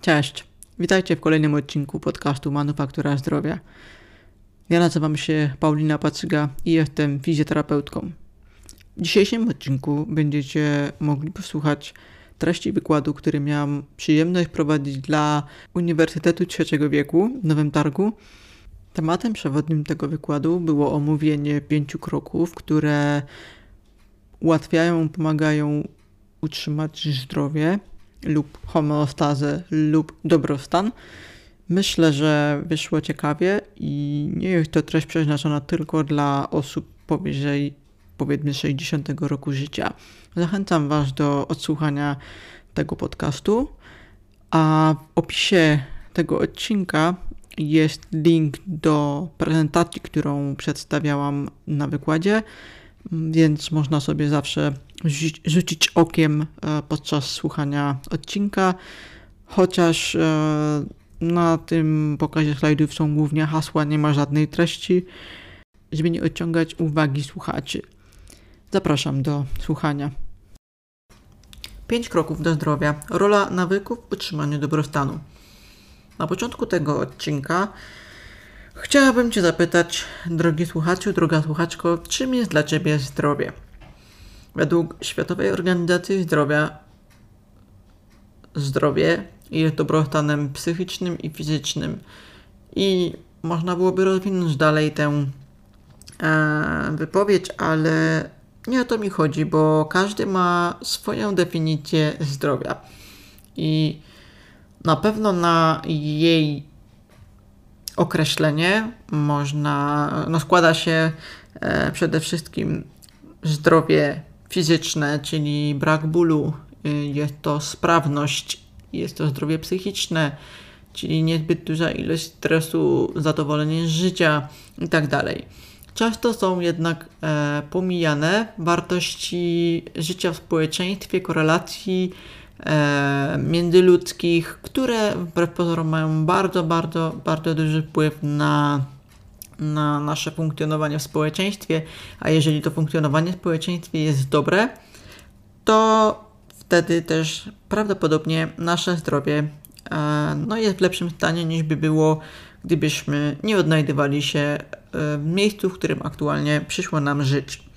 Cześć, witajcie w kolejnym odcinku podcastu Manufaktura Zdrowia. Ja nazywam się Paulina Pacyga i jestem fizjoterapeutką. W dzisiejszym odcinku będziecie mogli posłuchać treści wykładu, który miałam przyjemność prowadzić dla Uniwersytetu Trzeciego Wieku w Nowym Targu. Tematem przewodnim tego wykładu było omówienie pięciu kroków, które ułatwiają, pomagają utrzymać zdrowie lub homeostazę lub dobrostan. Myślę, że wyszło ciekawie i nie jest to treść przeznaczona tylko dla osób powyżej powiedzmy 60 roku życia. Zachęcam Was do odsłuchania tego podcastu, a w opisie tego odcinka jest link do prezentacji, którą przedstawiałam na wykładzie, więc można sobie zawsze rzucić okiem e, podczas słuchania odcinka, chociaż e, na tym pokazie slajdów są głównie hasła, nie ma żadnej treści, żeby nie odciągać uwagi słuchaczy. Zapraszam do słuchania. 5 kroków do zdrowia. Rola nawyków w utrzymaniu dobrostanu. Na początku tego odcinka chciałabym Cię zapytać, drogi słuchaczu, droga słuchaczko, czym jest dla Ciebie zdrowie? Według Światowej Organizacji Zdrowia zdrowie jest dobrostanem psychicznym i fizycznym. I można byłoby rozwinąć dalej tę e, wypowiedź, ale nie o to mi chodzi, bo każdy ma swoją definicję zdrowia. I na pewno na jej określenie można, no składa się e, przede wszystkim zdrowie fizyczne, czyli brak bólu, y, jest to sprawność, jest to zdrowie psychiczne, czyli niezbyt duża ilość stresu, zadowolenie z życia itd. Tak Często są jednak e, pomijane wartości życia w społeczeństwie, korelacji e, międzyludzkich, które wbrew pozorom mają bardzo, bardzo, bardzo duży wpływ na na nasze funkcjonowanie w społeczeństwie, a jeżeli to funkcjonowanie w społeczeństwie jest dobre, to wtedy też prawdopodobnie nasze zdrowie e, no, jest w lepszym stanie niż by było, gdybyśmy nie odnajdywali się e, w miejscu, w którym aktualnie przyszło nam żyć.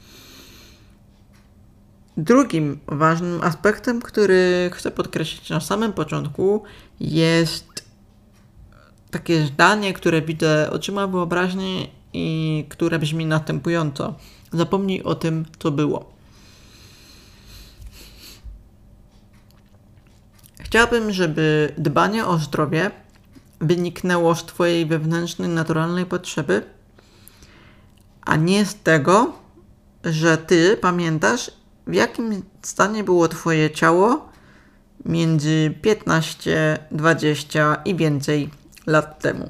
Drugim ważnym aspektem, który chcę podkreślić na samym początku, jest takie zdanie, które widzę oczyma wyobraźni i które brzmi następująco. Zapomnij o tym, co było. Chciałbym, żeby dbanie o zdrowie wyniknęło z Twojej wewnętrznej, naturalnej potrzeby, a nie z tego, że Ty pamiętasz, w jakim stanie było Twoje ciało między 15, 20 i więcej lat temu.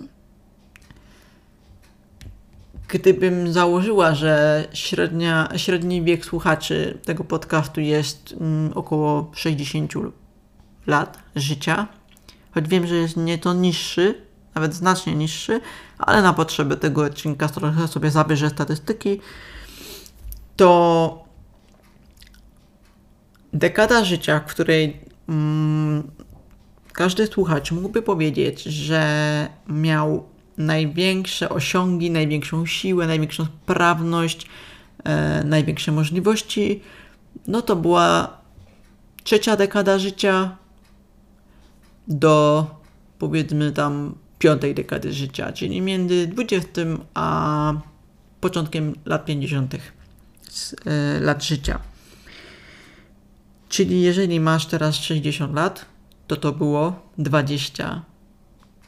Gdybym założyła, że średnia, średni wiek słuchaczy tego podcastu jest mm, około 60 lat życia, choć wiem, że jest nieco niższy, nawet znacznie niższy, ale na potrzeby tego odcinka trochę sobie zabierze statystyki, to dekada życia, w której mm, każdy słuchacz mógłby powiedzieć, że miał największe osiągi, największą siłę, największą sprawność, e, największe możliwości, no to była trzecia dekada życia do powiedzmy tam piątej dekady życia, czyli między 20 a początkiem lat 50. E, lat życia. Czyli jeżeli masz teraz 60 lat, to to było 20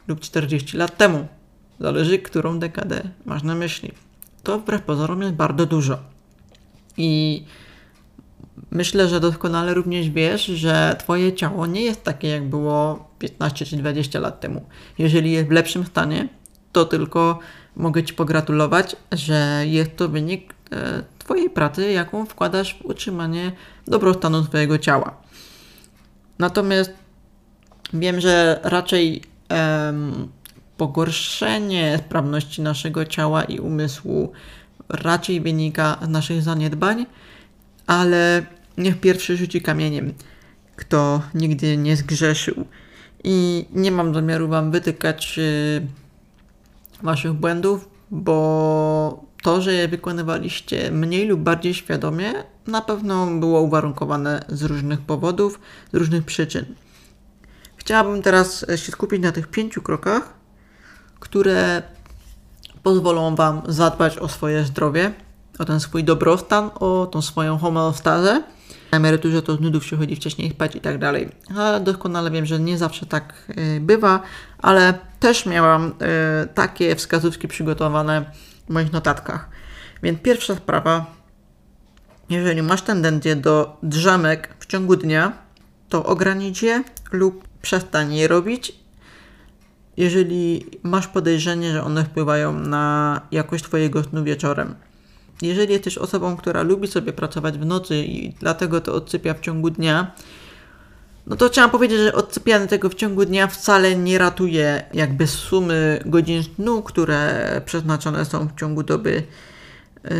lub 40 lat temu. Zależy, którą dekadę masz na myśli. To wbrew pozorom jest bardzo dużo. I myślę, że doskonale również wiesz, że Twoje ciało nie jest takie, jak było 15 czy 20 lat temu. Jeżeli jest w lepszym stanie, to tylko mogę Ci pogratulować, że jest to wynik Twojej pracy, jaką wkładasz w utrzymanie dobrostanu swojego ciała. Natomiast Wiem, że raczej um, pogorszenie sprawności naszego ciała i umysłu raczej wynika z naszych zaniedbań, ale niech pierwszy rzuci kamieniem, kto nigdy nie zgrzeszył. i nie mam zamiaru Wam wytykać y, Waszych błędów, bo to, że je wykonywaliście mniej lub bardziej świadomie, na pewno było uwarunkowane z różnych powodów, z różnych przyczyn. Chciałabym teraz się skupić na tych pięciu krokach, które pozwolą Wam zadbać o swoje zdrowie, o ten swój dobrostan, o tą swoją homeostazę. Na emeryturze to z nudów się chodzi wcześniej spać i tak dalej. Ale doskonale wiem, że nie zawsze tak y, bywa, ale też miałam y, takie wskazówki przygotowane moich notatkach. Więc pierwsza sprawa, jeżeli masz tendencję do drzemek w ciągu dnia, to ogranicz je lub przestań je robić jeżeli masz podejrzenie, że one wpływają na jakość Twojego snu wieczorem. Jeżeli jesteś osobą, która lubi sobie pracować w nocy i dlatego to odsypia w ciągu dnia, no to trzeba powiedzieć, że odsypianie tego w ciągu dnia wcale nie ratuje jakby sumy godzin snu, które przeznaczone są w ciągu doby yy,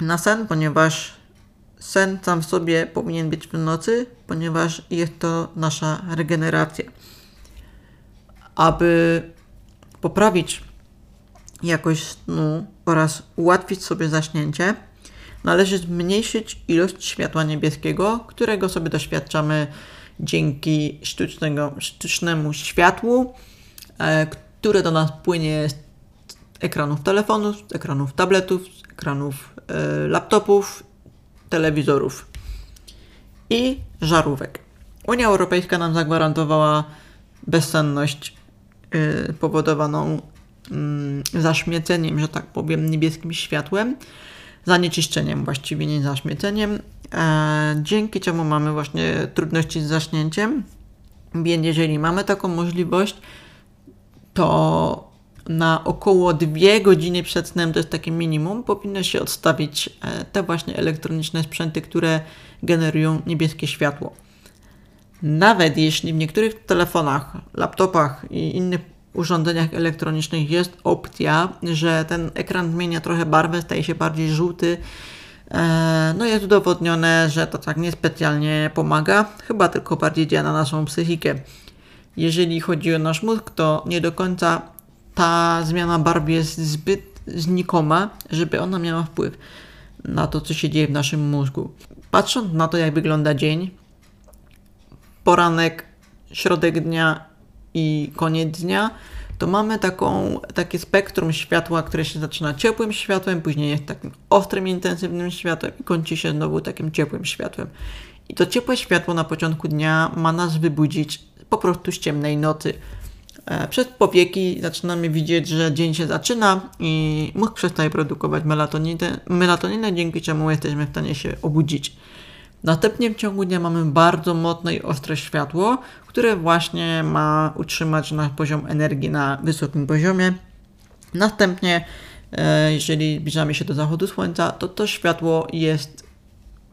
na sen, ponieważ sen sam w sobie powinien być w nocy, ponieważ jest to nasza regeneracja. Aby poprawić jakość snu oraz ułatwić sobie zaśnięcie, należy zmniejszyć ilość światła niebieskiego, którego sobie doświadczamy dzięki sztucznego, sztucznemu światłu, e, które do nas płynie z ekranów telefonów, z ekranów tabletów, z ekranów e, laptopów, telewizorów i żarówek. Unia Europejska nam zagwarantowała bezsenność Y, powodowaną mm, zaśmieceniem, że tak powiem, niebieskim światłem, zanieczyszczeniem właściwie, nie zaśmieceniem, e, dzięki czemu mamy właśnie trudności z zaśnięciem. Więc jeżeli mamy taką możliwość, to na około dwie godziny przed snem, to jest takie minimum, powinno się odstawić e, te właśnie elektroniczne sprzęty, które generują niebieskie światło. Nawet jeśli w niektórych telefonach, laptopach i innych urządzeniach elektronicznych jest opcja, że ten ekran zmienia trochę barwę, staje się bardziej żółty, e, no jest udowodnione, że to tak niespecjalnie pomaga, chyba tylko bardziej działa na naszą psychikę. Jeżeli chodzi o nasz mózg, to nie do końca ta zmiana barwy jest zbyt znikoma, żeby ona miała wpływ na to, co się dzieje w naszym mózgu. Patrząc na to, jak wygląda dzień, poranek, środek dnia i koniec dnia, to mamy taką, takie spektrum światła, które się zaczyna ciepłym światłem, później jest takim ostrym, intensywnym światłem i kończy się znowu takim ciepłym światłem. I to ciepłe światło na początku dnia ma nas wybudzić po prostu z ciemnej nocy. E, przez powieki zaczynamy widzieć, że dzień się zaczyna i mózg przestaje produkować melatoninę, melatoninę dzięki czemu jesteśmy w stanie się obudzić. Następnie w ciągu dnia mamy bardzo mocne i ostre światło, które właśnie ma utrzymać nasz poziom energii na wysokim poziomie. Następnie, e, jeżeli zbliżamy się do zachodu słońca, to to światło jest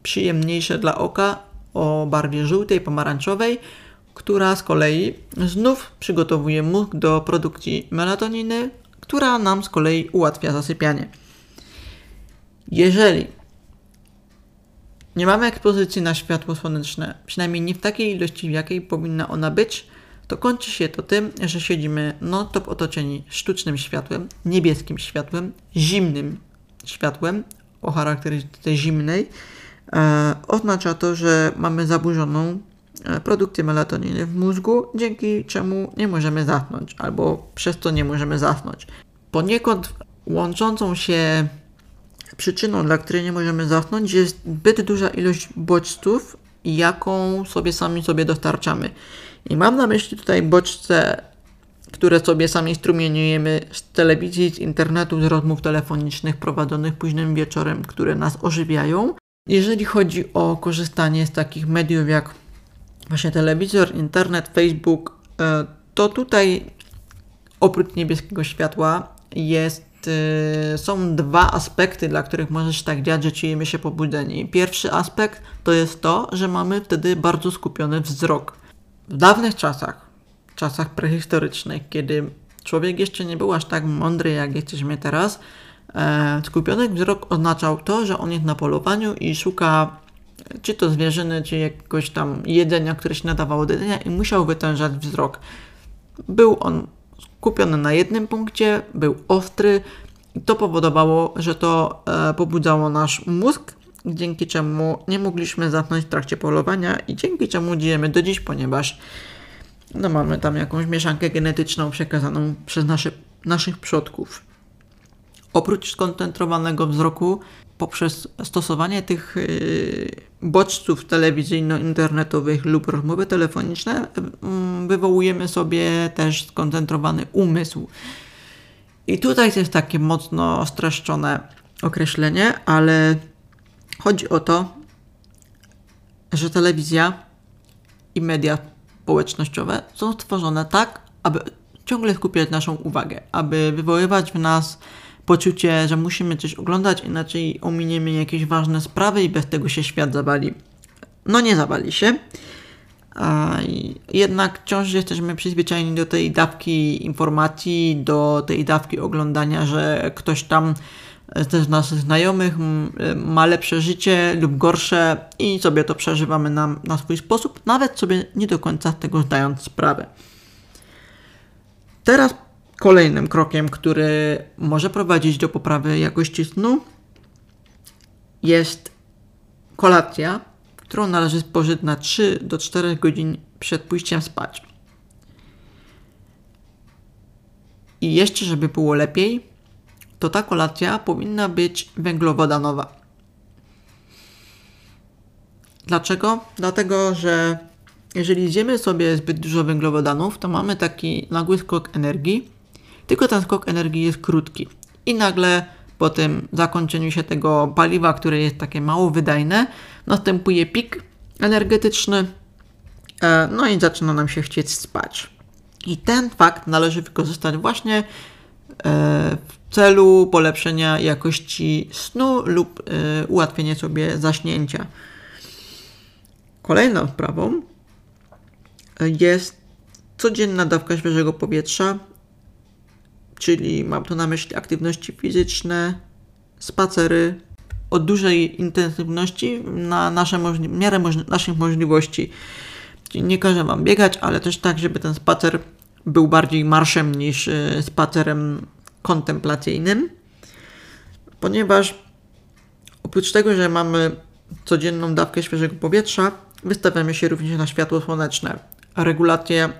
przyjemniejsze dla oka o barwie żółtej, pomarańczowej, która z kolei znów przygotowuje mózg do produkcji melatoniny, która nam z kolei ułatwia zasypianie. Jeżeli nie mamy ekspozycji na światło słoneczne, przynajmniej nie w takiej ilości, w jakiej powinna ona być, to kończy się to tym, że siedzimy non-stop otoczeni sztucznym światłem, niebieskim światłem, zimnym światłem o charakterystyce zimnej. E, oznacza to, że mamy zaburzoną e, produkcję melatoniny w mózgu, dzięki czemu nie możemy zasnąć, albo przez to nie możemy zasnąć. Poniekąd łączącą się Przyczyną, dla której nie możemy zasnąć, jest zbyt duża ilość bodźców, jaką sobie sami sobie dostarczamy. I mam na myśli tutaj bodźce, które sobie sami strumieniujemy z telewizji, z internetu, z rozmów telefonicznych prowadzonych późnym wieczorem, które nas ożywiają. Jeżeli chodzi o korzystanie z takich mediów jak właśnie telewizor, internet, Facebook, e, to tutaj oprócz niebieskiego światła jest są dwa aspekty, dla których możesz tak dziać, że czujemy się pobudzeni. Pierwszy aspekt to jest to, że mamy wtedy bardzo skupiony wzrok. W dawnych czasach, czasach prehistorycznych, kiedy człowiek jeszcze nie był aż tak mądry, jak jesteśmy teraz, e, skupiony wzrok oznaczał to, że on jest na polowaniu i szuka czy to zwierzyny, czy jakiegoś tam jedzenia, które się nadawało do jedzenia i musiał wytężać wzrok. Był on kupiony na jednym punkcie, był ostry i to powodowało, że to e, pobudzało nasz mózg, dzięki czemu nie mogliśmy zasnąć w trakcie polowania i dzięki czemu dziejemy do dziś, ponieważ no, mamy tam jakąś mieszankę genetyczną przekazaną przez nasze, naszych przodków. Oprócz skoncentrowanego wzroku, poprzez stosowanie tych yy, bodźców telewizyjno-internetowych lub rozmowy telefoniczne, yy, wywołujemy sobie też skoncentrowany umysł. I tutaj jest takie mocno streszczone określenie, ale chodzi o to, że telewizja i media społecznościowe są stworzone tak, aby ciągle skupiać naszą uwagę, aby wywoływać w nas poczucie, że musimy coś oglądać, inaczej ominiemy jakieś ważne sprawy i bez tego się świat zawali. No nie zawali się. A jednak wciąż jesteśmy przyzwyczajeni do tej dawki informacji, do tej dawki oglądania, że ktoś tam z naszych znajomych ma lepsze życie lub gorsze i sobie to przeżywamy na, na swój sposób, nawet sobie nie do końca tego zdając sprawę. Teraz kolejnym krokiem, który może prowadzić do poprawy jakości snu, jest kolacja, którą należy spożyć na 3 do 4 godzin przed pójściem spać. I jeszcze, żeby było lepiej, to ta kolacja powinna być węglowodanowa. Dlaczego? Dlatego, że jeżeli zjemy sobie zbyt dużo węglowodanów, to mamy taki nagły skok energii, tylko ten skok energii jest krótki. I nagle po tym zakończeniu się tego paliwa, które jest takie mało wydajne, następuje pik energetyczny, e, no i zaczyna nam się chcieć spać. I ten fakt należy wykorzystać właśnie e, w celu polepszenia jakości snu lub e, ułatwienia sobie zaśnięcia. Kolejną sprawą jest codzienna dawka świeżego powietrza czyli mam tu na myśli aktywności fizyczne, spacery o dużej intensywności na nasze możli- miarę możli- naszych możliwości. Czyli nie każę Wam biegać, ale też tak, żeby ten spacer był bardziej marszem niż y, spacerem kontemplacyjnym, ponieważ oprócz tego, że mamy codzienną dawkę świeżego powietrza, wystawiamy się również na światło słoneczne. Regulacje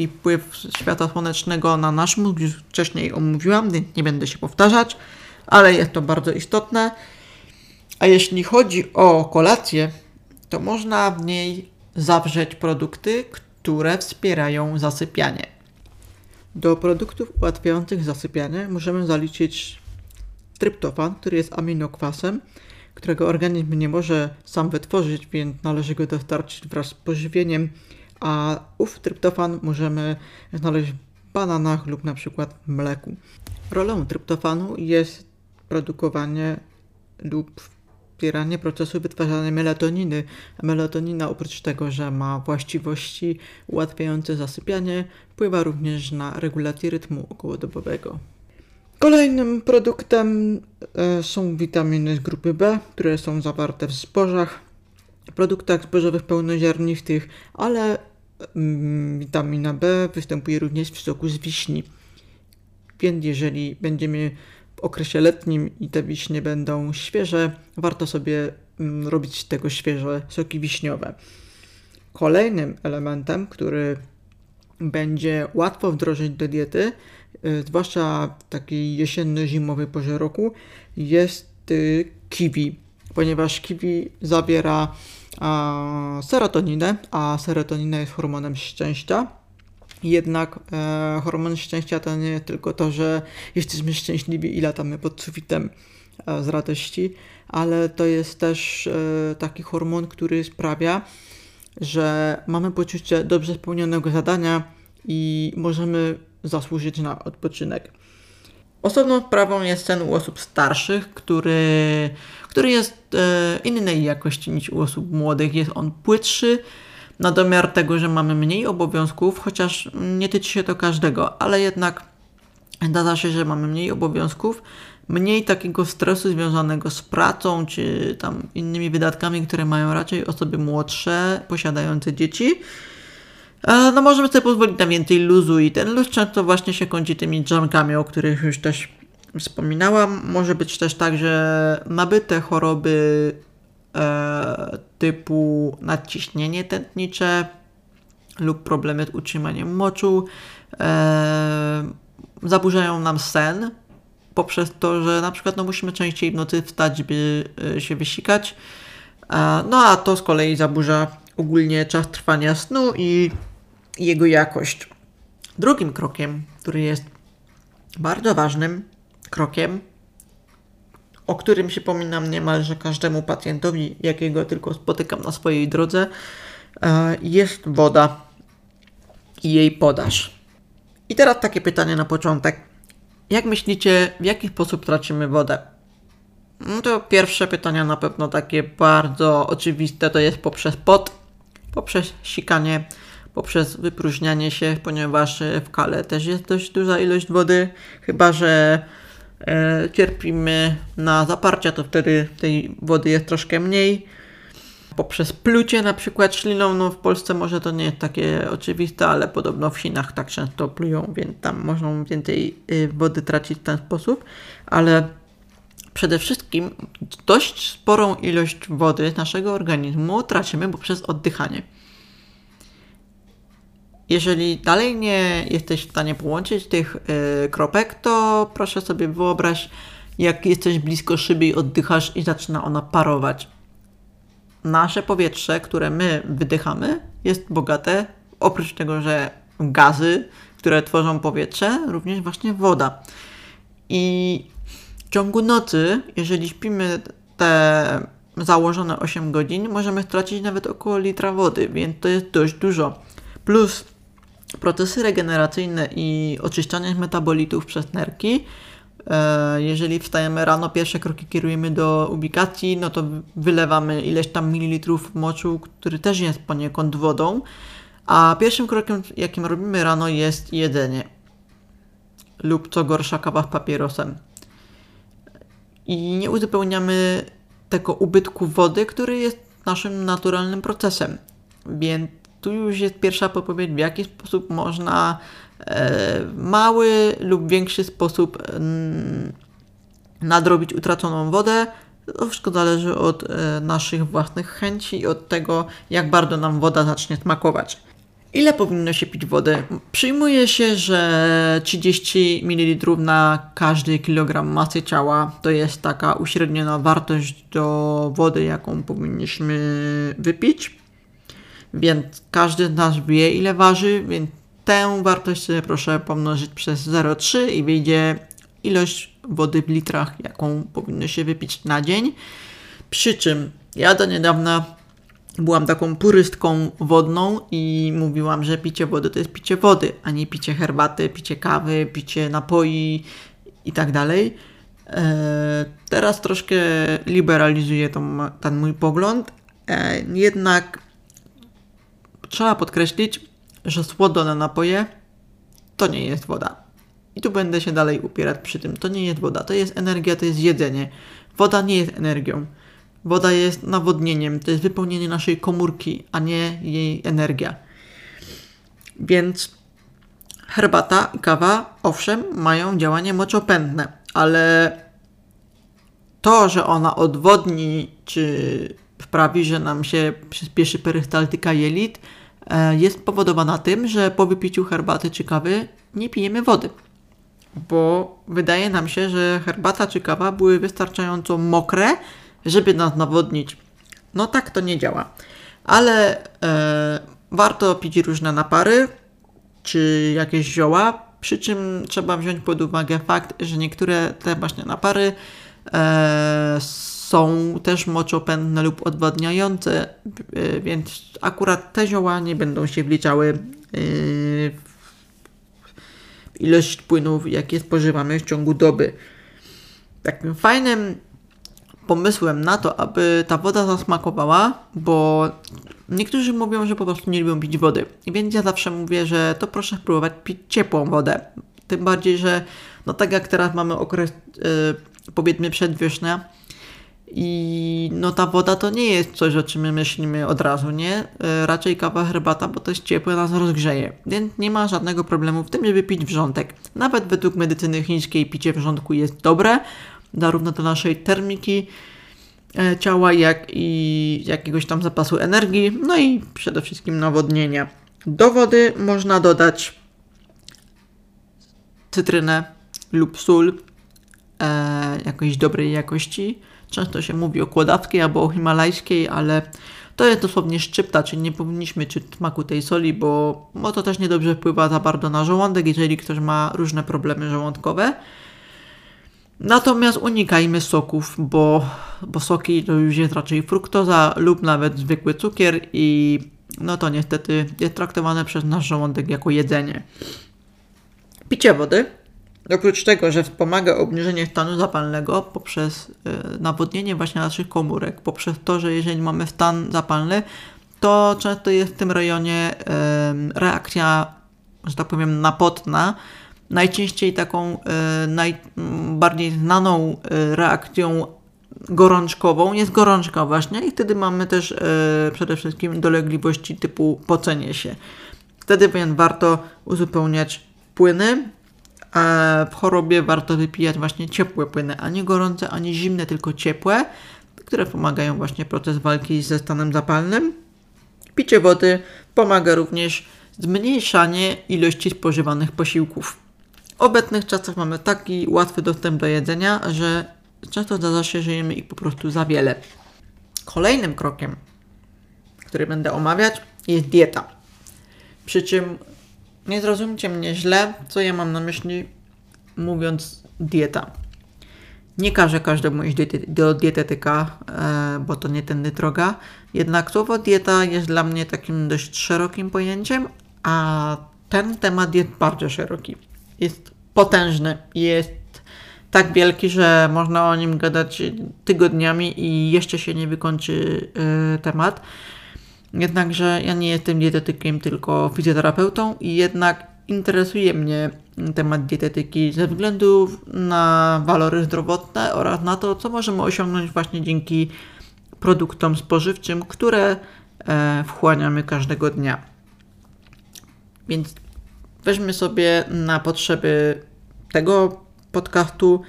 i wpływ światła słonecznego na nasz mózg już wcześniej omówiłam, więc nie będę się powtarzać, ale jest to bardzo istotne. A jeśli chodzi o kolację, to można w niej zawrzeć produkty, które wspierają zasypianie. Do produktów ułatwiających zasypianie możemy zaliczyć tryptofan, który jest aminokwasem, którego organizm nie może sam wytworzyć, więc należy go dostarczyć wraz z pożywieniem a ów tryptofan możemy znaleźć w bananach lub na przykład mleku. Rolą tryptofanu jest produkowanie lub wspieranie procesu wytwarzania melatoniny. Melatonina oprócz tego, że ma właściwości ułatwiające zasypianie, wpływa również na regulację rytmu okołodobowego. Kolejnym produktem e, są witaminy z grupy B, które są zawarte w zbożach, produktach zbożowych pełnoziarnistych, ale witamina B występuje również w soku z wiśni. Więc jeżeli będziemy w okresie letnim i te wiśnie będą świeże, warto sobie mm, robić tego świeże soki wiśniowe. Kolejnym elementem, który będzie łatwo wdrożyć do diety, y, zwłaszcza w takiej jesienno-zimowej porze roku, jest y, kiwi, ponieważ kiwi zawiera serotoninę, a serotonina jest hormonem szczęścia. Jednak e, hormon szczęścia to nie tylko to, że jesteśmy szczęśliwi i latamy pod sufitem e, z radości, ale to jest też e, taki hormon, który sprawia, że mamy poczucie dobrze spełnionego zadania i możemy zasłużyć na odpoczynek. Osobną sprawą jest sen u osób starszych, który, który jest e, innej jakości niż u osób młodych. Jest on płytszy, na domiar tego, że mamy mniej obowiązków, chociaż nie tyczy się to każdego, ale jednak zdarza się, że mamy mniej obowiązków, mniej takiego stresu związanego z pracą czy tam innymi wydatkami, które mają raczej osoby młodsze, posiadające dzieci. E, no możemy sobie pozwolić na więcej luzu i ten luz często właśnie się kończy tymi drzemkami, o których już też wspominałam. Może być też tak, że nabyte choroby e, typu nadciśnienie tętnicze lub problemy z utrzymaniem moczu e, zaburzają nam sen poprzez to, że na przykład no, musimy częściej w nocy wstać, by e, się wysikać. E, no a to z kolei zaburza ogólnie czas trwania snu i jego jakość. Drugim krokiem, który jest bardzo ważnym krokiem, o którym przypominam niemalże każdemu pacjentowi, jakiego tylko spotykam na swojej drodze, e, jest woda i jej podaż. I teraz takie pytanie na początek. Jak myślicie, w jaki sposób tracimy wodę? No to pierwsze pytanie na pewno takie bardzo oczywiste to jest poprzez pot, poprzez sikanie, poprzez wypróżnianie się, ponieważ w kale też jest dość duża ilość wody, chyba że cierpimy na zaparcia, to wtedy tej wody jest troszkę mniej. Poprzez plucie na przykład śliną, no w Polsce może to nie jest takie oczywiste, ale podobno w Chinach tak często plują, więc tam można więcej y, wody tracić w ten sposób, ale przede wszystkim dość sporą ilość wody z naszego organizmu tracimy poprzez oddychanie. Jeżeli dalej nie jesteś w stanie połączyć tych y, kropek, to proszę sobie wyobraź, jak jesteś blisko szyby i oddychasz i zaczyna ona parować. Nasze powietrze, które my wydychamy, jest bogate, oprócz tego, że gazy, które tworzą powietrze, również właśnie woda. I w ciągu nocy, jeżeli śpimy te założone 8 godzin, możemy stracić nawet około litra wody, więc to jest dość dużo. Plus procesy regeneracyjne i oczyszczanie metabolitów przez nerki. E, jeżeli wstajemy rano, pierwsze kroki kierujemy do ubikacji, no to wylewamy ileś tam mililitrów moczu, który też jest poniekąd wodą. A pierwszym krokiem, jakim robimy rano, jest jedzenie. Lub co gorsza, kawa z papierosem. I nie uzupełniamy tego ubytku wody, który jest naszym naturalnym procesem. Więc tu już jest pierwsza podpowiedź, w jaki sposób można e, mały lub większy sposób mm, nadrobić utraconą wodę. To wszystko zależy od e, naszych własnych chęci i od tego, jak bardzo nam woda zacznie smakować. Ile powinno się pić wody? Przyjmuje się, że 30 ml na każdy kilogram masy ciała to jest taka uśredniona wartość do wody, jaką powinniśmy wypić. Więc każdy z nas wie, ile waży, więc tę wartość sobie proszę pomnożyć przez 0,3 i wyjdzie ilość wody w litrach, jaką powinno się wypić na dzień. Przy czym ja do niedawna byłam taką purystką wodną i mówiłam, że picie wody to jest picie wody, a nie picie herbaty, picie kawy, picie napoi i tak dalej. E, teraz troszkę liberalizuję ten mój pogląd, e, jednak trzeba podkreślić, że słodone napoje to nie jest woda. I tu będę się dalej upierać przy tym. To nie jest woda, to jest energia, to jest jedzenie. Woda nie jest energią. Woda jest nawodnieniem, to jest wypełnienie naszej komórki, a nie jej energia. Więc herbata i kawa, owszem, mają działanie moczopędne, ale to, że ona odwodni czy sprawi, że nam się przyspieszy perystaltyka jelit, jest powodowana tym, że po wypiciu herbaty czy kawy nie pijemy wody. Bo wydaje nam się, że herbata czy kawa były wystarczająco mokre, żeby nas nawodnić. No tak to nie działa. Ale e, warto pić różne napary czy jakieś zioła, przy czym trzeba wziąć pod uwagę fakt, że niektóre te właśnie napary e, są też moczopędne lub odwadniające, e, więc akurat te zioła nie będą się wliczały e, w ilość płynów, jakie spożywamy w ciągu doby. Takim fajnym pomysłem na to, aby ta woda zasmakowała, bo niektórzy mówią, że po prostu nie lubią pić wody. Więc ja zawsze mówię, że to proszę spróbować pić ciepłą wodę. Tym bardziej, że no tak jak teraz mamy okres powiedzmy przedwiośnia. I no ta woda to nie jest coś, o czym my myślimy od razu, nie? E, raczej kawa, herbata, bo to jest ciepłe, nas rozgrzeje. Więc nie ma żadnego problemu w tym, żeby pić wrzątek. Nawet według medycyny chińskiej picie wrzątku jest dobre, zarówno do naszej termiki e, ciała, jak i jakiegoś tam zapasu energii, no i przede wszystkim nawodnienia. Do wody można dodać cytrynę lub sól e, jakiejś dobrej jakości. Często się mówi o kłodawskiej albo o himalajskiej, ale to jest dosłownie szczypta, czyli nie powinniśmy czuć smaku tej soli, bo, bo to też niedobrze wpływa za bardzo na żołądek, jeżeli ktoś ma różne problemy żołądkowe. Natomiast unikajmy soków, bo, bo soki to już jest raczej fruktoza lub nawet zwykły cukier i no to niestety jest traktowane przez nasz żołądek jako jedzenie. Picie wody, oprócz tego, że wspomaga obniżenie stanu zapalnego poprzez e, nawodnienie właśnie naszych komórek, poprzez to, że jeżeli mamy stan zapalny, to często jest w tym rejonie reakcja, że tak powiem, napotna. Najczęściej taką e, najbardziej znaną e, reakcją gorączkową jest gorączka właśnie i wtedy mamy też przede wszystkim dolegliwości typu pocenie się. Wtedy więc warto uzupełniać płyny, w chorobie warto wypijać właśnie ciepłe płyny, a nie gorące, ani zimne, tylko ciepłe, które pomagają właśnie proces walki ze stanem zapalnym. Picie wody pomaga również zmniejszanie ilości spożywanych posiłków. W obecnych czasach mamy taki łatwy dostęp do jedzenia, że często zdarza się, że jemy ich po prostu za wiele. Kolejnym krokiem, który będę omawiać, jest dieta. Przy czym nie zrozumcie mnie źle, co ja mam na myśli mówiąc dieta. Nie każę każdemu iść do dietetyka, e, bo to nie tędy droga. Jednak słowo dieta jest dla mnie takim dość szerokim pojęciem, a ten temat jest bardzo szeroki. Jest potężny, jest tak wielki, że można o nim gadać tygodniami i jeszcze się nie wykończy e, temat. Jednakże ja nie jestem dietetykiem, tylko fizjoterapeutą i jednak interesuje mnie temat dietetyki ze względu na walory zdrowotne oraz na to, co możemy osiągnąć właśnie dzięki produktom spożywczym, które e, wchłaniamy każdego dnia. Więc weźmy sobie na potrzeby tego podcastu.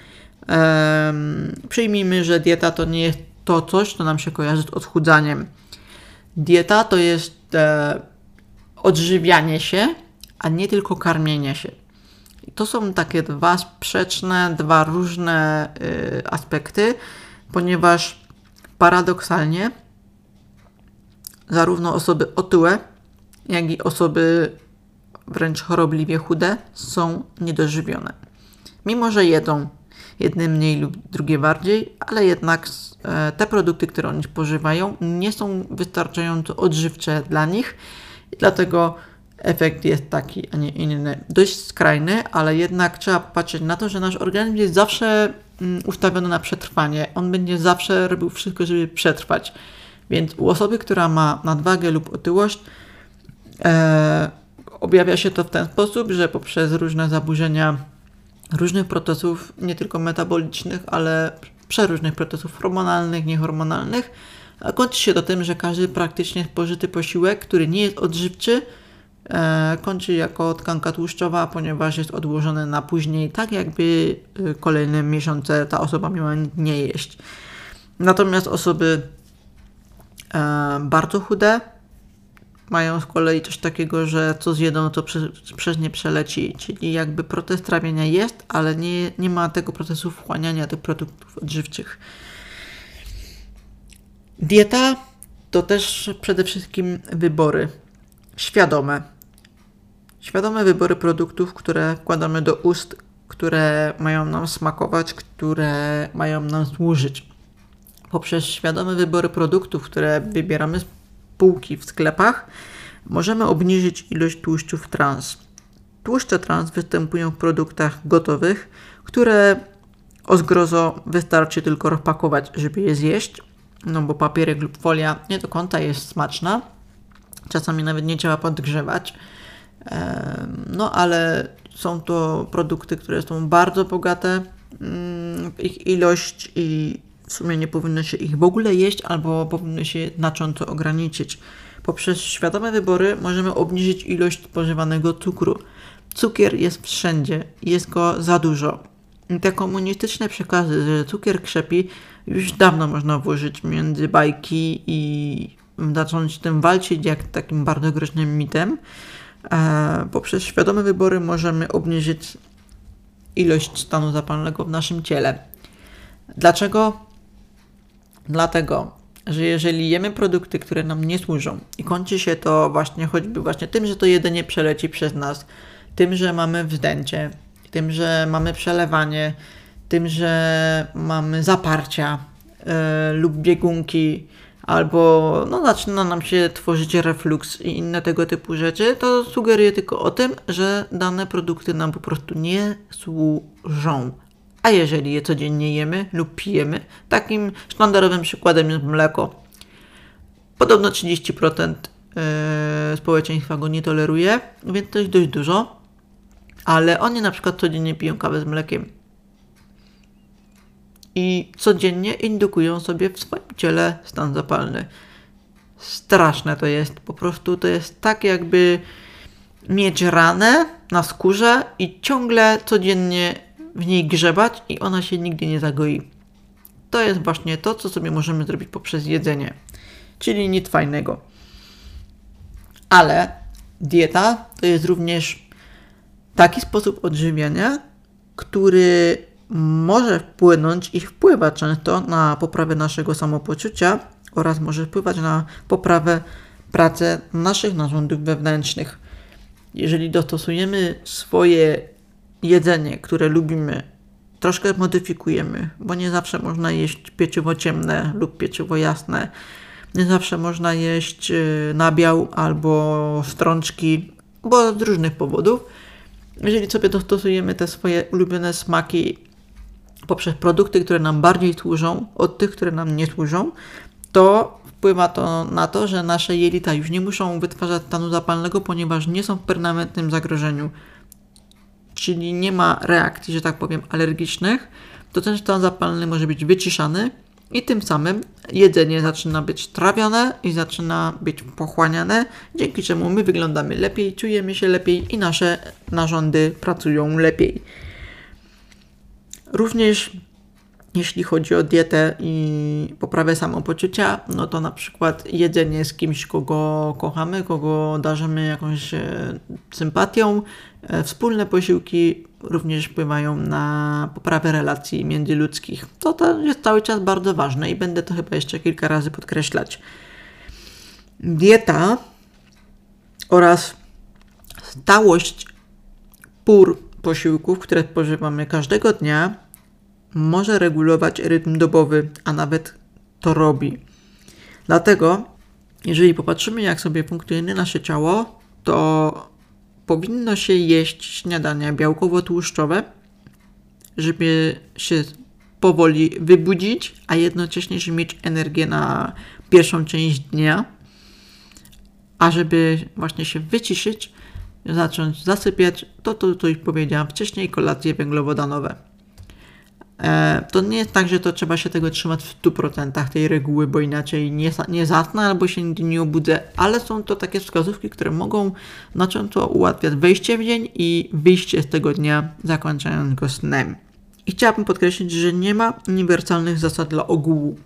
Przyjmijmy, że dieta to nie jest to coś, co nam się kojarzy z odchudzaniem Dieta to jest e, odżywianie się, a nie tylko karmienie się. I to są takie dwa sprzeczne, dwa różne y, aspekty, ponieważ paradoksalnie zarówno osoby otyłe, jak i osoby wręcz chorobliwie chude są niedożywione. Mimo, że jedzą jedne mniej lub drugie bardziej, ale jednak e, te produkty, które oni spożywają, nie są wystarczająco odżywcze dla nich dlatego efekt jest taki, a nie inny. Dość skrajny, ale jednak trzeba patrzeć na to, że nasz organizm jest zawsze mm, ustawiony na przetrwanie. On będzie zawsze robił wszystko, żeby przetrwać. Więc u osoby, która ma nadwagę lub otyłość, e, objawia się to w ten sposób, że poprzez różne zaburzenia różnych procesów, nie tylko metabolicznych, ale przeróżnych procesów hormonalnych, niehormonalnych, a kończy się to tym, że każdy praktycznie spożyty posiłek, który nie jest odżywczy, e, kończy jako tkanka tłuszczowa, ponieważ jest odłożony na później, tak jakby e, kolejne miesiące ta osoba miała nie jeść. Natomiast osoby e, bardzo chude, mają z kolei coś takiego, że co zjedzą, to przez, przez nie przeleci, czyli jakby proces trawienia jest, ale nie, nie ma tego procesu wchłaniania tych produktów odżywczych. Dieta to też przede wszystkim wybory świadome. Świadome wybory produktów, które wkładamy do ust, które mają nam smakować, które mają nam służyć. Poprzez świadome wybory produktów, które wybieramy półki w sklepach, możemy obniżyć ilość tłuszczów trans. Tłuszcze trans występują w produktach gotowych, które o zgrozo wystarczy tylko rozpakować, żeby je zjeść, no bo papierek lub folia nie do końca jest smaczna. Czasami nawet nie trzeba podgrzewać. No ale są to produkty, które są bardzo bogate mm, ich ilość i w sumie nie powinno się ich w ogóle jeść, albo powinno się znacząco ograniczyć. Poprzez świadome wybory możemy obniżyć ilość spożywanego cukru. Cukier jest wszędzie, jest go za dużo. Te komunistyczne przekazy, że cukier krzepi, już dawno można włożyć między bajki i zacząć tym walczyć jak takim bardzo groźnym mitem. E, poprzez świadome wybory możemy obniżyć ilość stanu zapalnego w naszym ciele. Dlaczego? Dlatego, że jeżeli jemy produkty, które nam nie służą i kończy się to właśnie choćby właśnie tym, że to jedzenie przeleci przez nas, tym, że mamy wzdęcie, tym, że mamy przelewanie, tym, że mamy zaparcia yy, lub biegunki, albo no, zaczyna nam się tworzyć reflux i inne tego typu rzeczy, to sugeruje tylko o tym, że dane produkty nam po prostu nie służą. A jeżeli je codziennie jemy lub pijemy, takim sztandarowym przykładem jest mleko. Podobno 30% e, społeczeństwa go nie toleruje, więc to jest dość dużo, ale oni na przykład codziennie piją kawę z mlekiem i codziennie indukują sobie w swoim ciele stan zapalny. Straszne to jest, po prostu to jest tak jakby mieć ranę na skórze i ciągle codziennie w niej grzebać i ona się nigdy nie zagoi. To jest właśnie to, co sobie możemy zrobić poprzez jedzenie, czyli nic fajnego. Ale dieta to jest również taki sposób odżywiania, który może wpłynąć i wpływa często na poprawę naszego samopoczucia oraz może wpływać na poprawę pracy naszych narządów wewnętrznych. Jeżeli dostosujemy swoje jedzenie, które lubimy, troszkę modyfikujemy, bo nie zawsze można jeść pieczywo ciemne lub pieczywo jasne, nie zawsze można jeść y, nabiał albo strączki, bo z różnych powodów. Jeżeli sobie dostosujemy te swoje ulubione smaki poprzez produkty, które nam bardziej służą od tych, które nam nie służą, to wpływa to na to, że nasze jelita już nie muszą wytwarzać stanu zapalnego, ponieważ nie są w permanentnym zagrożeniu. Czyli nie ma reakcji, że tak powiem, alergicznych, to ten stan zapalny może być wyciszany i tym samym jedzenie zaczyna być trawione i zaczyna być pochłaniane, dzięki czemu my wyglądamy lepiej, czujemy się lepiej i nasze narządy pracują lepiej. Również jeśli chodzi o dietę i poprawę samopoczucia, no to na przykład jedzenie z kimś, kogo kochamy, kogo darzymy jakąś e, sympatią, e, wspólne posiłki również wpływają na poprawę relacji międzyludzkich. To, to jest cały czas bardzo ważne i będę to chyba jeszcze kilka razy podkreślać. Dieta oraz stałość pór posiłków, które spożywamy każdego dnia, może regulować rytm dobowy, a nawet to robi. Dlatego, jeżeli popatrzymy, jak sobie funkcjonuje nasze ciało, to powinno się jeść śniadania białkowo-tłuszczowe, żeby się powoli wybudzić, a jednocześnie żeby mieć energię na pierwszą część dnia, a żeby właśnie się wyciszyć, zacząć zasypiać, to to, co już powiedziałam wcześniej, kolacje węglowodanowe. E, to nie jest tak, że to trzeba się tego trzymać w 100% tej reguły, bo inaczej nie, nie zasnę albo się nigdy nie obudzę, ale są to takie wskazówki, które mogą znacząco ułatwiać wejście w dzień i wyjście z tego dnia, zakończając go snem. I chciałabym podkreślić, że nie ma uniwersalnych zasad dla ogółu.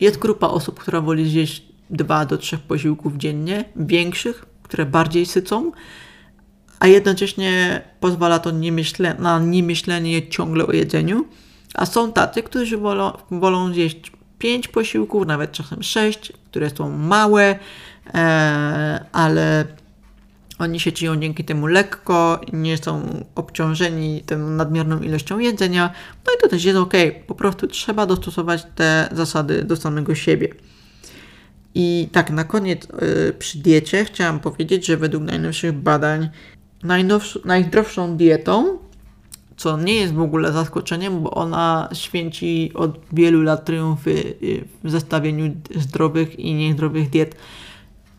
Jest grupa osób, która woli zjeść 2 do 3 posiłków dziennie, większych, które bardziej sycą, a jednocześnie pozwala to nie myśle, na niemyślenie ciągle o jedzeniu. A są tacy, którzy wolą, wolą zjeść 5 posiłków, nawet czasem 6, które są małe, e, ale oni się czują dzięki temu lekko, nie są obciążeni tą nadmierną ilością jedzenia. No i to też jest ok. Po prostu trzeba dostosować te zasady do samego siebie. I tak, na koniec yy, przy diecie chciałam powiedzieć, że według najnowszych badań najzdrowszą dietą, co nie jest w ogóle zaskoczeniem, bo ona święci od wielu lat triumfy y, w zestawieniu zdrowych i niezdrowych diet,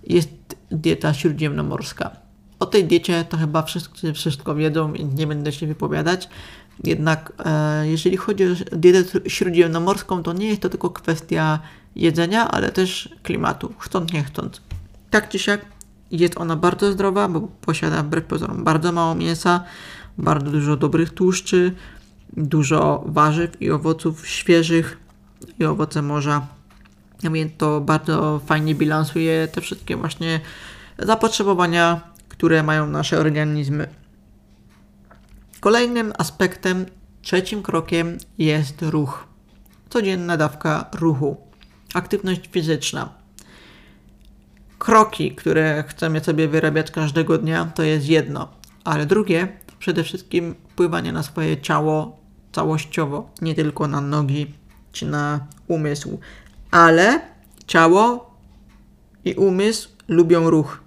jest dieta śródziemnomorska. O tej diecie to chyba wszyscy wszystko wiedzą i nie będę się wypowiadać. Jednak e, jeżeli chodzi o dietę śródziemnomorską, to nie jest to tylko kwestia jedzenia, ale też klimatu, chcąc nie chcąc. Tak czy siak jest ona bardzo zdrowa, bo posiada wbrew pozorom bardzo mało mięsa, bardzo dużo dobrych tłuszczy, dużo warzyw i owoców świeżych i owoce morza. Więc to bardzo fajnie bilansuje te wszystkie właśnie zapotrzebowania, które mają nasze organizmy. Kolejnym aspektem, trzecim krokiem jest ruch. Codzienna dawka ruchu. Aktywność fizyczna. Kroki, które chcemy sobie wyrabiać każdego dnia, to jest jedno, ale drugie, przede wszystkim wpływanie na swoje ciało całościowo, nie tylko na nogi czy na umysł, ale ciało i umysł lubią ruch.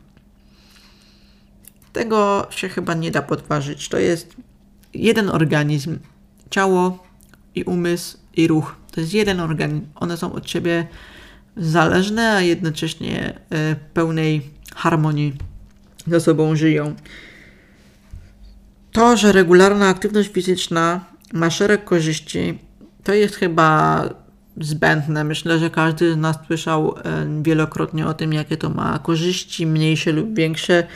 Tego się chyba nie da podważyć. To jest jeden organizm. Ciało i umysł i ruch. To jest jeden organizm. One są od siebie zależne, a jednocześnie w pełnej harmonii ze sobą żyją. To, że regularna aktywność fizyczna ma szereg korzyści, to jest chyba zbędne. Myślę, że każdy z nas słyszał wielokrotnie o tym, jakie to ma korzyści, mniejsze lub większe.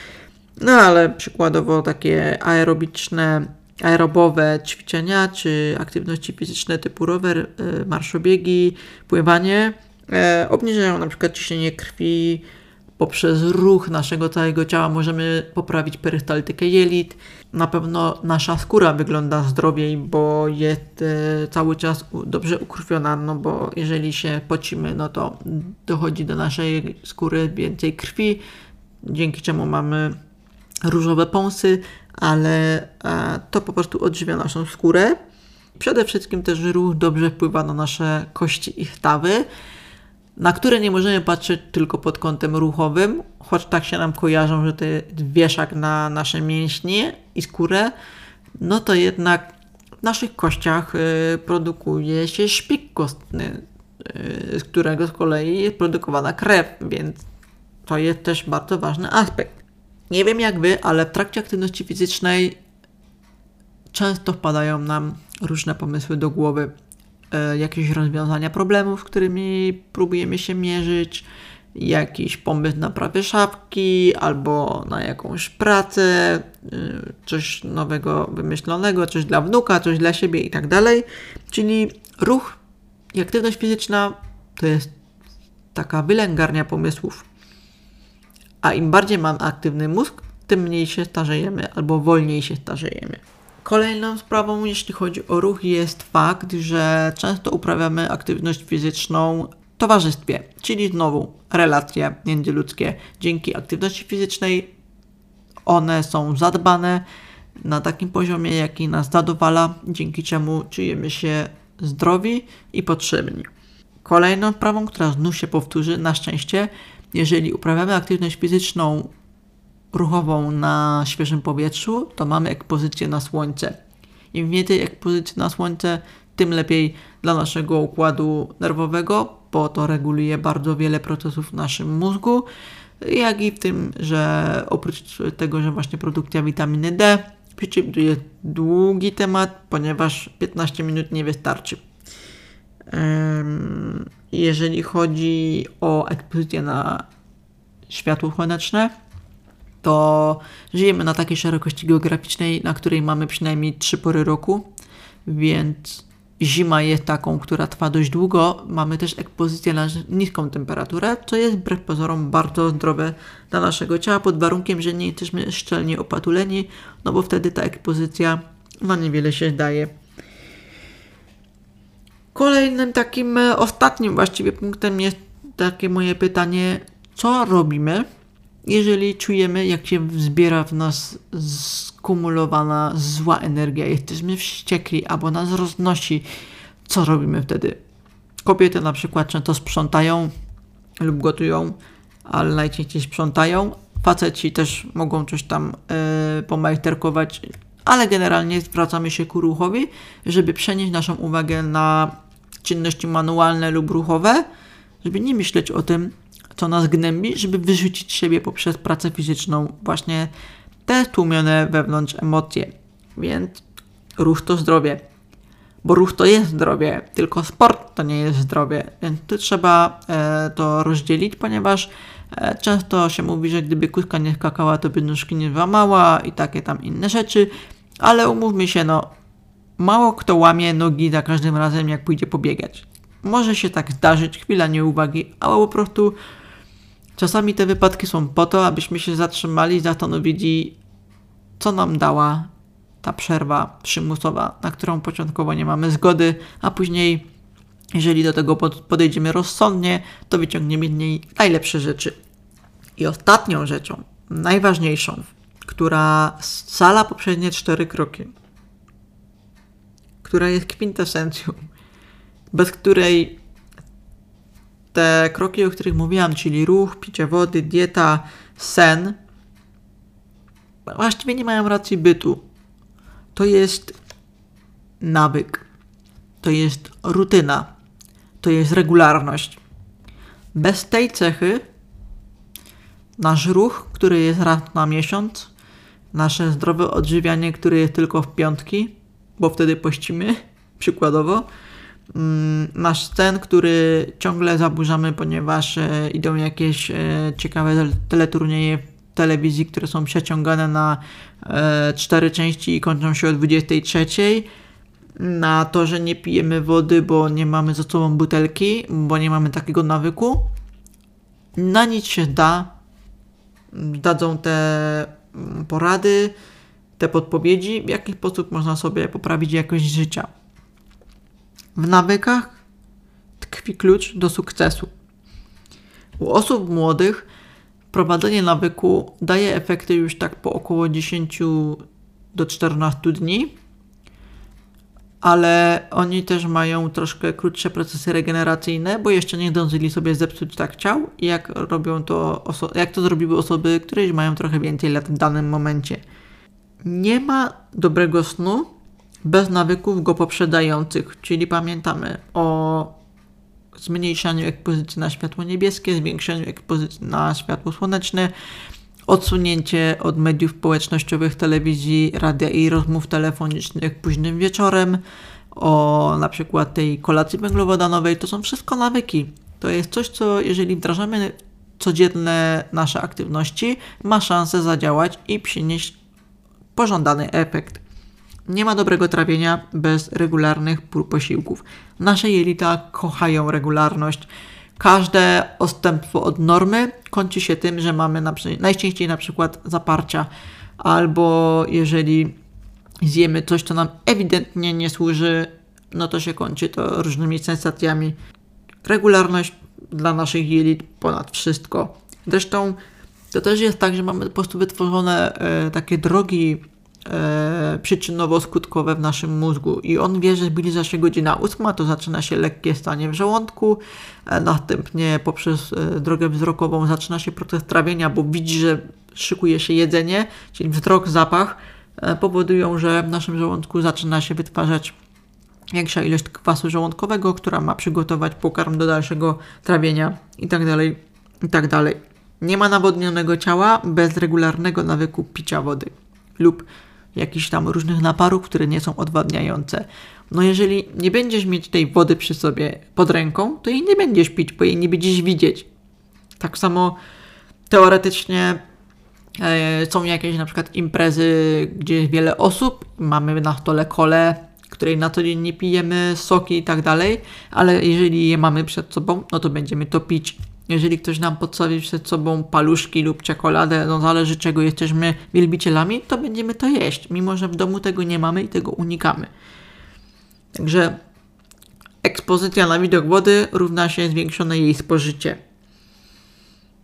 No ale przykładowo takie aerobiczne, aerobowe ćwiczenia czy aktywności fizyczne typu rower, marszobiegi, pływanie obniżają na przykład ciśnienie krwi, poprzez ruch naszego całego ciała możemy poprawić perystaltykę jelit. Na pewno nasza skóra wygląda zdrowiej, bo jest e, cały czas dobrze ukrwiona, no bo jeżeli się pocimy, no to dochodzi do naszej skóry więcej krwi, dzięki czemu mamy różowe pąsy, ale e, to po prostu odżywia naszą skórę. Przede wszystkim też ruch dobrze wpływa na nasze kości i stawy na które nie możemy patrzeć tylko pod kątem ruchowym, choć tak się nam kojarzą, że to wieszak na nasze mięśnie i skórę, no to jednak w naszych kościach y, produkuje się szpik kostny, y, z którego z kolei jest produkowana krew, więc to jest też bardzo ważny aspekt. Nie wiem jak wy, ale w trakcie aktywności fizycznej często wpadają nam różne pomysły do głowy jakieś rozwiązania problemów, z którymi próbujemy się mierzyć, jakiś pomysł na prawie szafki albo na jakąś pracę, e, coś nowego wymyślonego, coś dla wnuka, coś dla siebie i tak dalej. Czyli ruch i aktywność fizyczna to jest taka wylęgarnia pomysłów. A im bardziej mam aktywny mózg, tym mniej się starzejemy albo wolniej się starzejemy. Kolejną sprawą, jeśli chodzi o ruch, jest fakt, że często uprawiamy aktywność fizyczną w towarzystwie, czyli znowu relacje międzyludzkie. Dzięki aktywności fizycznej one są zadbane na takim poziomie, jaki nas zadowala, dzięki czemu czujemy się zdrowi i potrzebni. Kolejną sprawą, która znów się powtórzy, na szczęście, jeżeli uprawiamy aktywność fizyczną ruchową na świeżym powietrzu, to mamy ekspozycję na słońce. Im więcej ekspozycji na słońce, tym lepiej dla naszego układu nerwowego, bo to reguluje bardzo wiele procesów w naszym mózgu, jak i w tym, że oprócz tego, że właśnie produkcja witaminy D, przy czym tu jest długi temat, ponieważ 15 minut nie wystarczy. Jeżeli chodzi o ekspozycję na światło słoneczne, to żyjemy na takiej szerokości geograficznej, na której mamy przynajmniej trzy pory roku, więc zima jest taką, która trwa dość długo. Mamy też ekspozycję na niską temperaturę, co jest wbrew pozorom bardzo zdrowe dla naszego ciała, pod warunkiem, że nie jesteśmy szczelnie opatuleni, no bo wtedy ta ekspozycja na niewiele się daje. Kolejnym takim e, ostatnim właściwie punktem jest takie moje pytanie, co robimy, jeżeli czujemy, jak się zbiera w nas skumulowana zła energia, jesteśmy wściekli albo nas roznosi, co robimy wtedy? Kobiety na przykład często sprzątają lub gotują, ale najczęściej sprzątają. Faceci też mogą coś tam yy, pomajsterkować, ale generalnie zwracamy się ku ruchowi, żeby przenieść naszą uwagę na czynności manualne lub ruchowe, żeby nie myśleć o tym, co nas gnębi, żeby wyrzucić siebie poprzez pracę fizyczną właśnie te tłumione wewnątrz emocje. Więc ruch to zdrowie. Bo ruch to jest zdrowie, tylko sport to nie jest zdrowie. Więc tu trzeba e, to rozdzielić, ponieważ e, często się mówi, że gdyby kuska nie skakała, to by nóżki nie włamała i takie tam inne rzeczy. Ale umówmy się, no, mało kto łamie nogi za każdym razem, jak pójdzie pobiegać. Może się tak zdarzyć, chwila nieuwagi, ale po prostu czasami te wypadki są po to, abyśmy się zatrzymali i zastanowili, co nam dała ta przerwa przymusowa, na którą początkowo nie mamy zgody, a później, jeżeli do tego podejdziemy rozsądnie, to wyciągniemy z niej najlepsze rzeczy. I ostatnią rzeczą, najważniejszą, która scala poprzednie cztery kroki, która jest kwintesencją, bez której te kroki, o których mówiłam, czyli ruch, picie wody, dieta, sen, właściwie nie mają racji bytu. To jest nawyk, to jest rutyna, to jest regularność. Bez tej cechy nasz ruch, który jest raz na miesiąc, nasze zdrowe odżywianie, które jest tylko w piątki, bo wtedy pościmy, przykładowo, mm, nasz scen, który ciągle zaburzamy, ponieważ e, idą jakieś e, ciekawe teleturnieje w telewizji, które są przeciągane na e, cztery części i kończą się o 23. Na to, że nie pijemy wody, bo nie mamy ze sobą butelki, bo nie mamy takiego nawyku. Na nic się da. Dadzą te mm, porady, te podpowiedzi, w jaki sposób można sobie poprawić jakość życia. W nawykach tkwi klucz do sukcesu. U osób młodych prowadzenie nawyku daje efekty już tak po około 10 do 14 dni, ale oni też mają troszkę krótsze procesy regeneracyjne, bo jeszcze nie zdążyli sobie zepsuć tak ciał, jak robią to, jak to zrobiły osoby, które już mają trochę więcej lat w danym momencie. Nie ma dobrego snu bez nawyków go poprzedzających, czyli pamiętamy o zmniejszaniu ekspozycji na światło niebieskie, zwiększaniu ekspozycji na światło słoneczne, odsunięcie od mediów społecznościowych, telewizji, radia i rozmów telefonicznych późnym wieczorem, o na przykład tej kolacji węglowodanowej, to są wszystko nawyki. To jest coś, co jeżeli wdrażamy codzienne nasze aktywności, ma szansę zadziałać i przynieść pożądany efekt. Nie ma dobrego trawienia bez regularnych posiłków. Nasze jelita kochają regularność. Każde odstępstwo od normy kończy się tym, że mamy na, najczęściej na przykład zaparcia, albo jeżeli zjemy coś, co nam ewidentnie nie służy, no to się kończy to różnymi sensacjami. Regularność dla naszych jelit ponad wszystko. Zresztą to też jest tak, że mamy po prostu wytworzone e, takie drogi e, przyczynowo-skutkowe w naszym mózgu i on wie, że zbliża się godzina ósma, to zaczyna się lekkie stanie w żołądku, e, następnie poprzez e, drogę wzrokową zaczyna się proces trawienia, bo widzi, że szykuje się jedzenie, czyli wzrok, zapach e, powodują, że w naszym żołądku zaczyna się wytwarzać większa ilość kwasu żołądkowego, która ma przygotować pokarm do dalszego trawienia itd. Tak itd. Tak Nie ma nawodnionego ciała bez regularnego nawyku picia wody lub jakichś tam różnych naparów, które nie są odwadniające. No jeżeli nie będziesz mieć tej wody przy sobie pod ręką, to jej nie będziesz pić, bo jej nie będziesz widzieć. Tak samo teoretycznie e, są jakieś na przykład imprezy, gdzie jest wiele osób, mamy na stole kole, której na co dzień nie pijemy, soki i tak dalej, ale jeżeli je mamy przed sobą, no to będziemy to pić jeżeli ktoś nam podstawi przed sobą paluszki lub czekoladę, no zależy czego jesteśmy wielbicielami, to będziemy to jeść, mimo że w domu tego nie mamy i tego unikamy. Także ekspozycja na widok wody równa się zwiększone jej spożycie.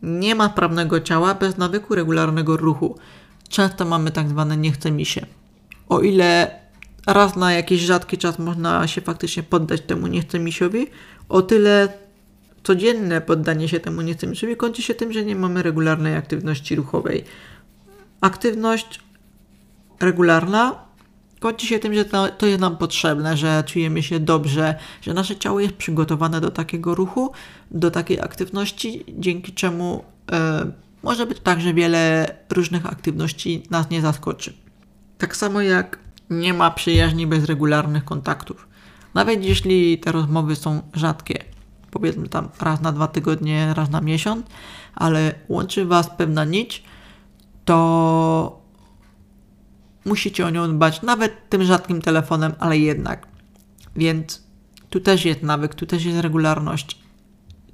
Nie ma prawnego ciała bez nawyku regularnego ruchu. Często mamy tak zwane nie chce mi się. O ile raz na jakiś rzadki czas można się faktycznie poddać temu nie chce misiowi, o tyle codzienne poddanie się temu niechcemiczowi kończy się tym, że nie mamy regularnej aktywności ruchowej. Aktywność regularna kończy się tym, że to jest nam potrzebne, że czujemy się dobrze, że nasze ciało jest przygotowane do takiego ruchu, do takiej aktywności, dzięki czemu e, może być tak, że wiele różnych aktywności nas nie zaskoczy. Tak samo jak nie ma przyjaźni bez regularnych kontaktów. Nawet jeśli te rozmowy są rzadkie, powiedzmy tam raz na dwa tygodnie, raz na miesiąc, ale łączy Was pewna nić, to musicie o nią dbać, nawet tym rzadkim telefonem, ale jednak. Więc tu też jest nawyk, tu też jest regularność.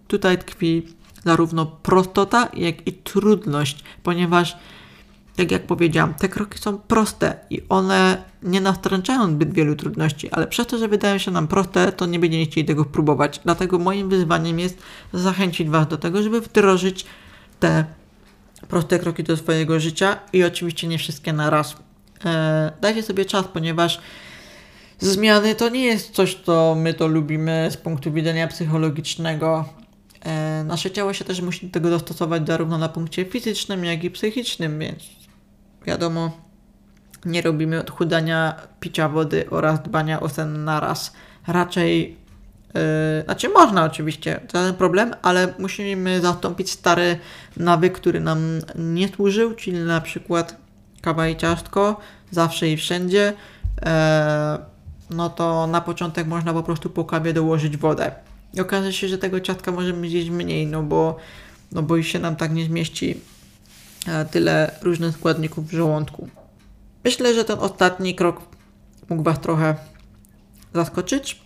Tutaj tkwi zarówno prostota, jak i trudność, ponieważ, tak jak powiedziałam, te kroki są proste i one nie nastręczają zbyt wielu trudności, ale przez to, że wydają się nam proste, to nie będziecie chcieli tego próbować. Dlatego moim wyzwaniem jest zachęcić Was do tego, żeby wdrożyć te proste kroki do swojego życia i oczywiście nie wszystkie na raz. Eee, dajcie sobie czas, ponieważ zmiany to nie jest coś, co my to lubimy z punktu widzenia psychologicznego. E, nasze ciało się też musi do tego dostosować zarówno na punkcie fizycznym, jak i psychicznym, więc wiadomo, nie robimy odchudania, picia wody oraz dbania o sen naraz. Raczej, yy, znaczy można oczywiście, to ten problem, ale musimy zastąpić stary nawyk, który nam nie służył, czyli na przykład kawa i ciastko, zawsze i wszędzie. Yy, no to na początek można po prostu po kawie dołożyć wodę. I okaże się, że tego ciastka możemy zjeść mniej, no bo, no bo już się nam tak nie zmieści tyle różnych składników w żołądku. Myślę, że ten ostatni krok mógł Was trochę zaskoczyć,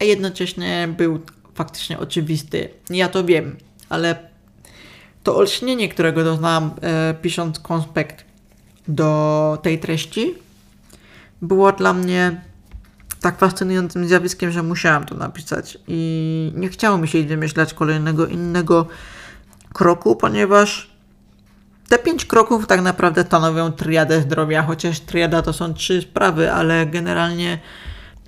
a jednocześnie był faktycznie oczywisty. Ja to wiem, ale to olśnienie, którego doznałam e, pisząc konspekt do tej treści, było dla mnie tak fascynującym zjawiskiem, że musiałam to napisać i nie chciało mi się wymyślać kolejnego innego kroku, ponieważ te pięć kroków tak naprawdę stanowią triadę zdrowia, chociaż triada to są trzy sprawy, ale generalnie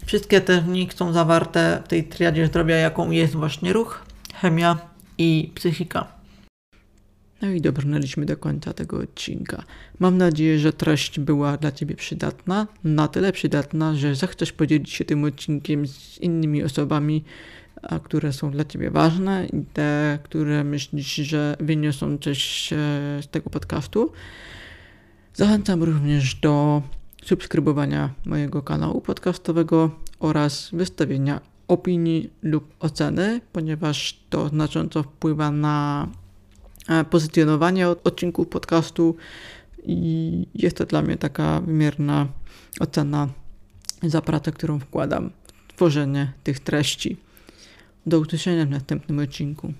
wszystkie te nich są zawarte w tej triadzie zdrowia, jaką jest właśnie ruch, chemia i psychika. No i dobrnęliśmy do końca tego odcinka. Mam nadzieję, że treść była dla Ciebie przydatna, na tyle przydatna, że zechcesz podzielić się tym odcinkiem z innymi osobami, które są dla Ciebie ważne i te, które myślisz, że wyniosą coś e, z tego podcastu. Zachęcam również do subskrybowania mojego kanału podcastowego oraz wystawienia opinii lub oceny, ponieważ to znacząco wpływa na e, pozycjonowanie odcinków podcastu i jest to dla mnie taka wymierna ocena za pracę, którą wkładam w tworzenie tych treści. Do usłyszenia w następnym odcinku.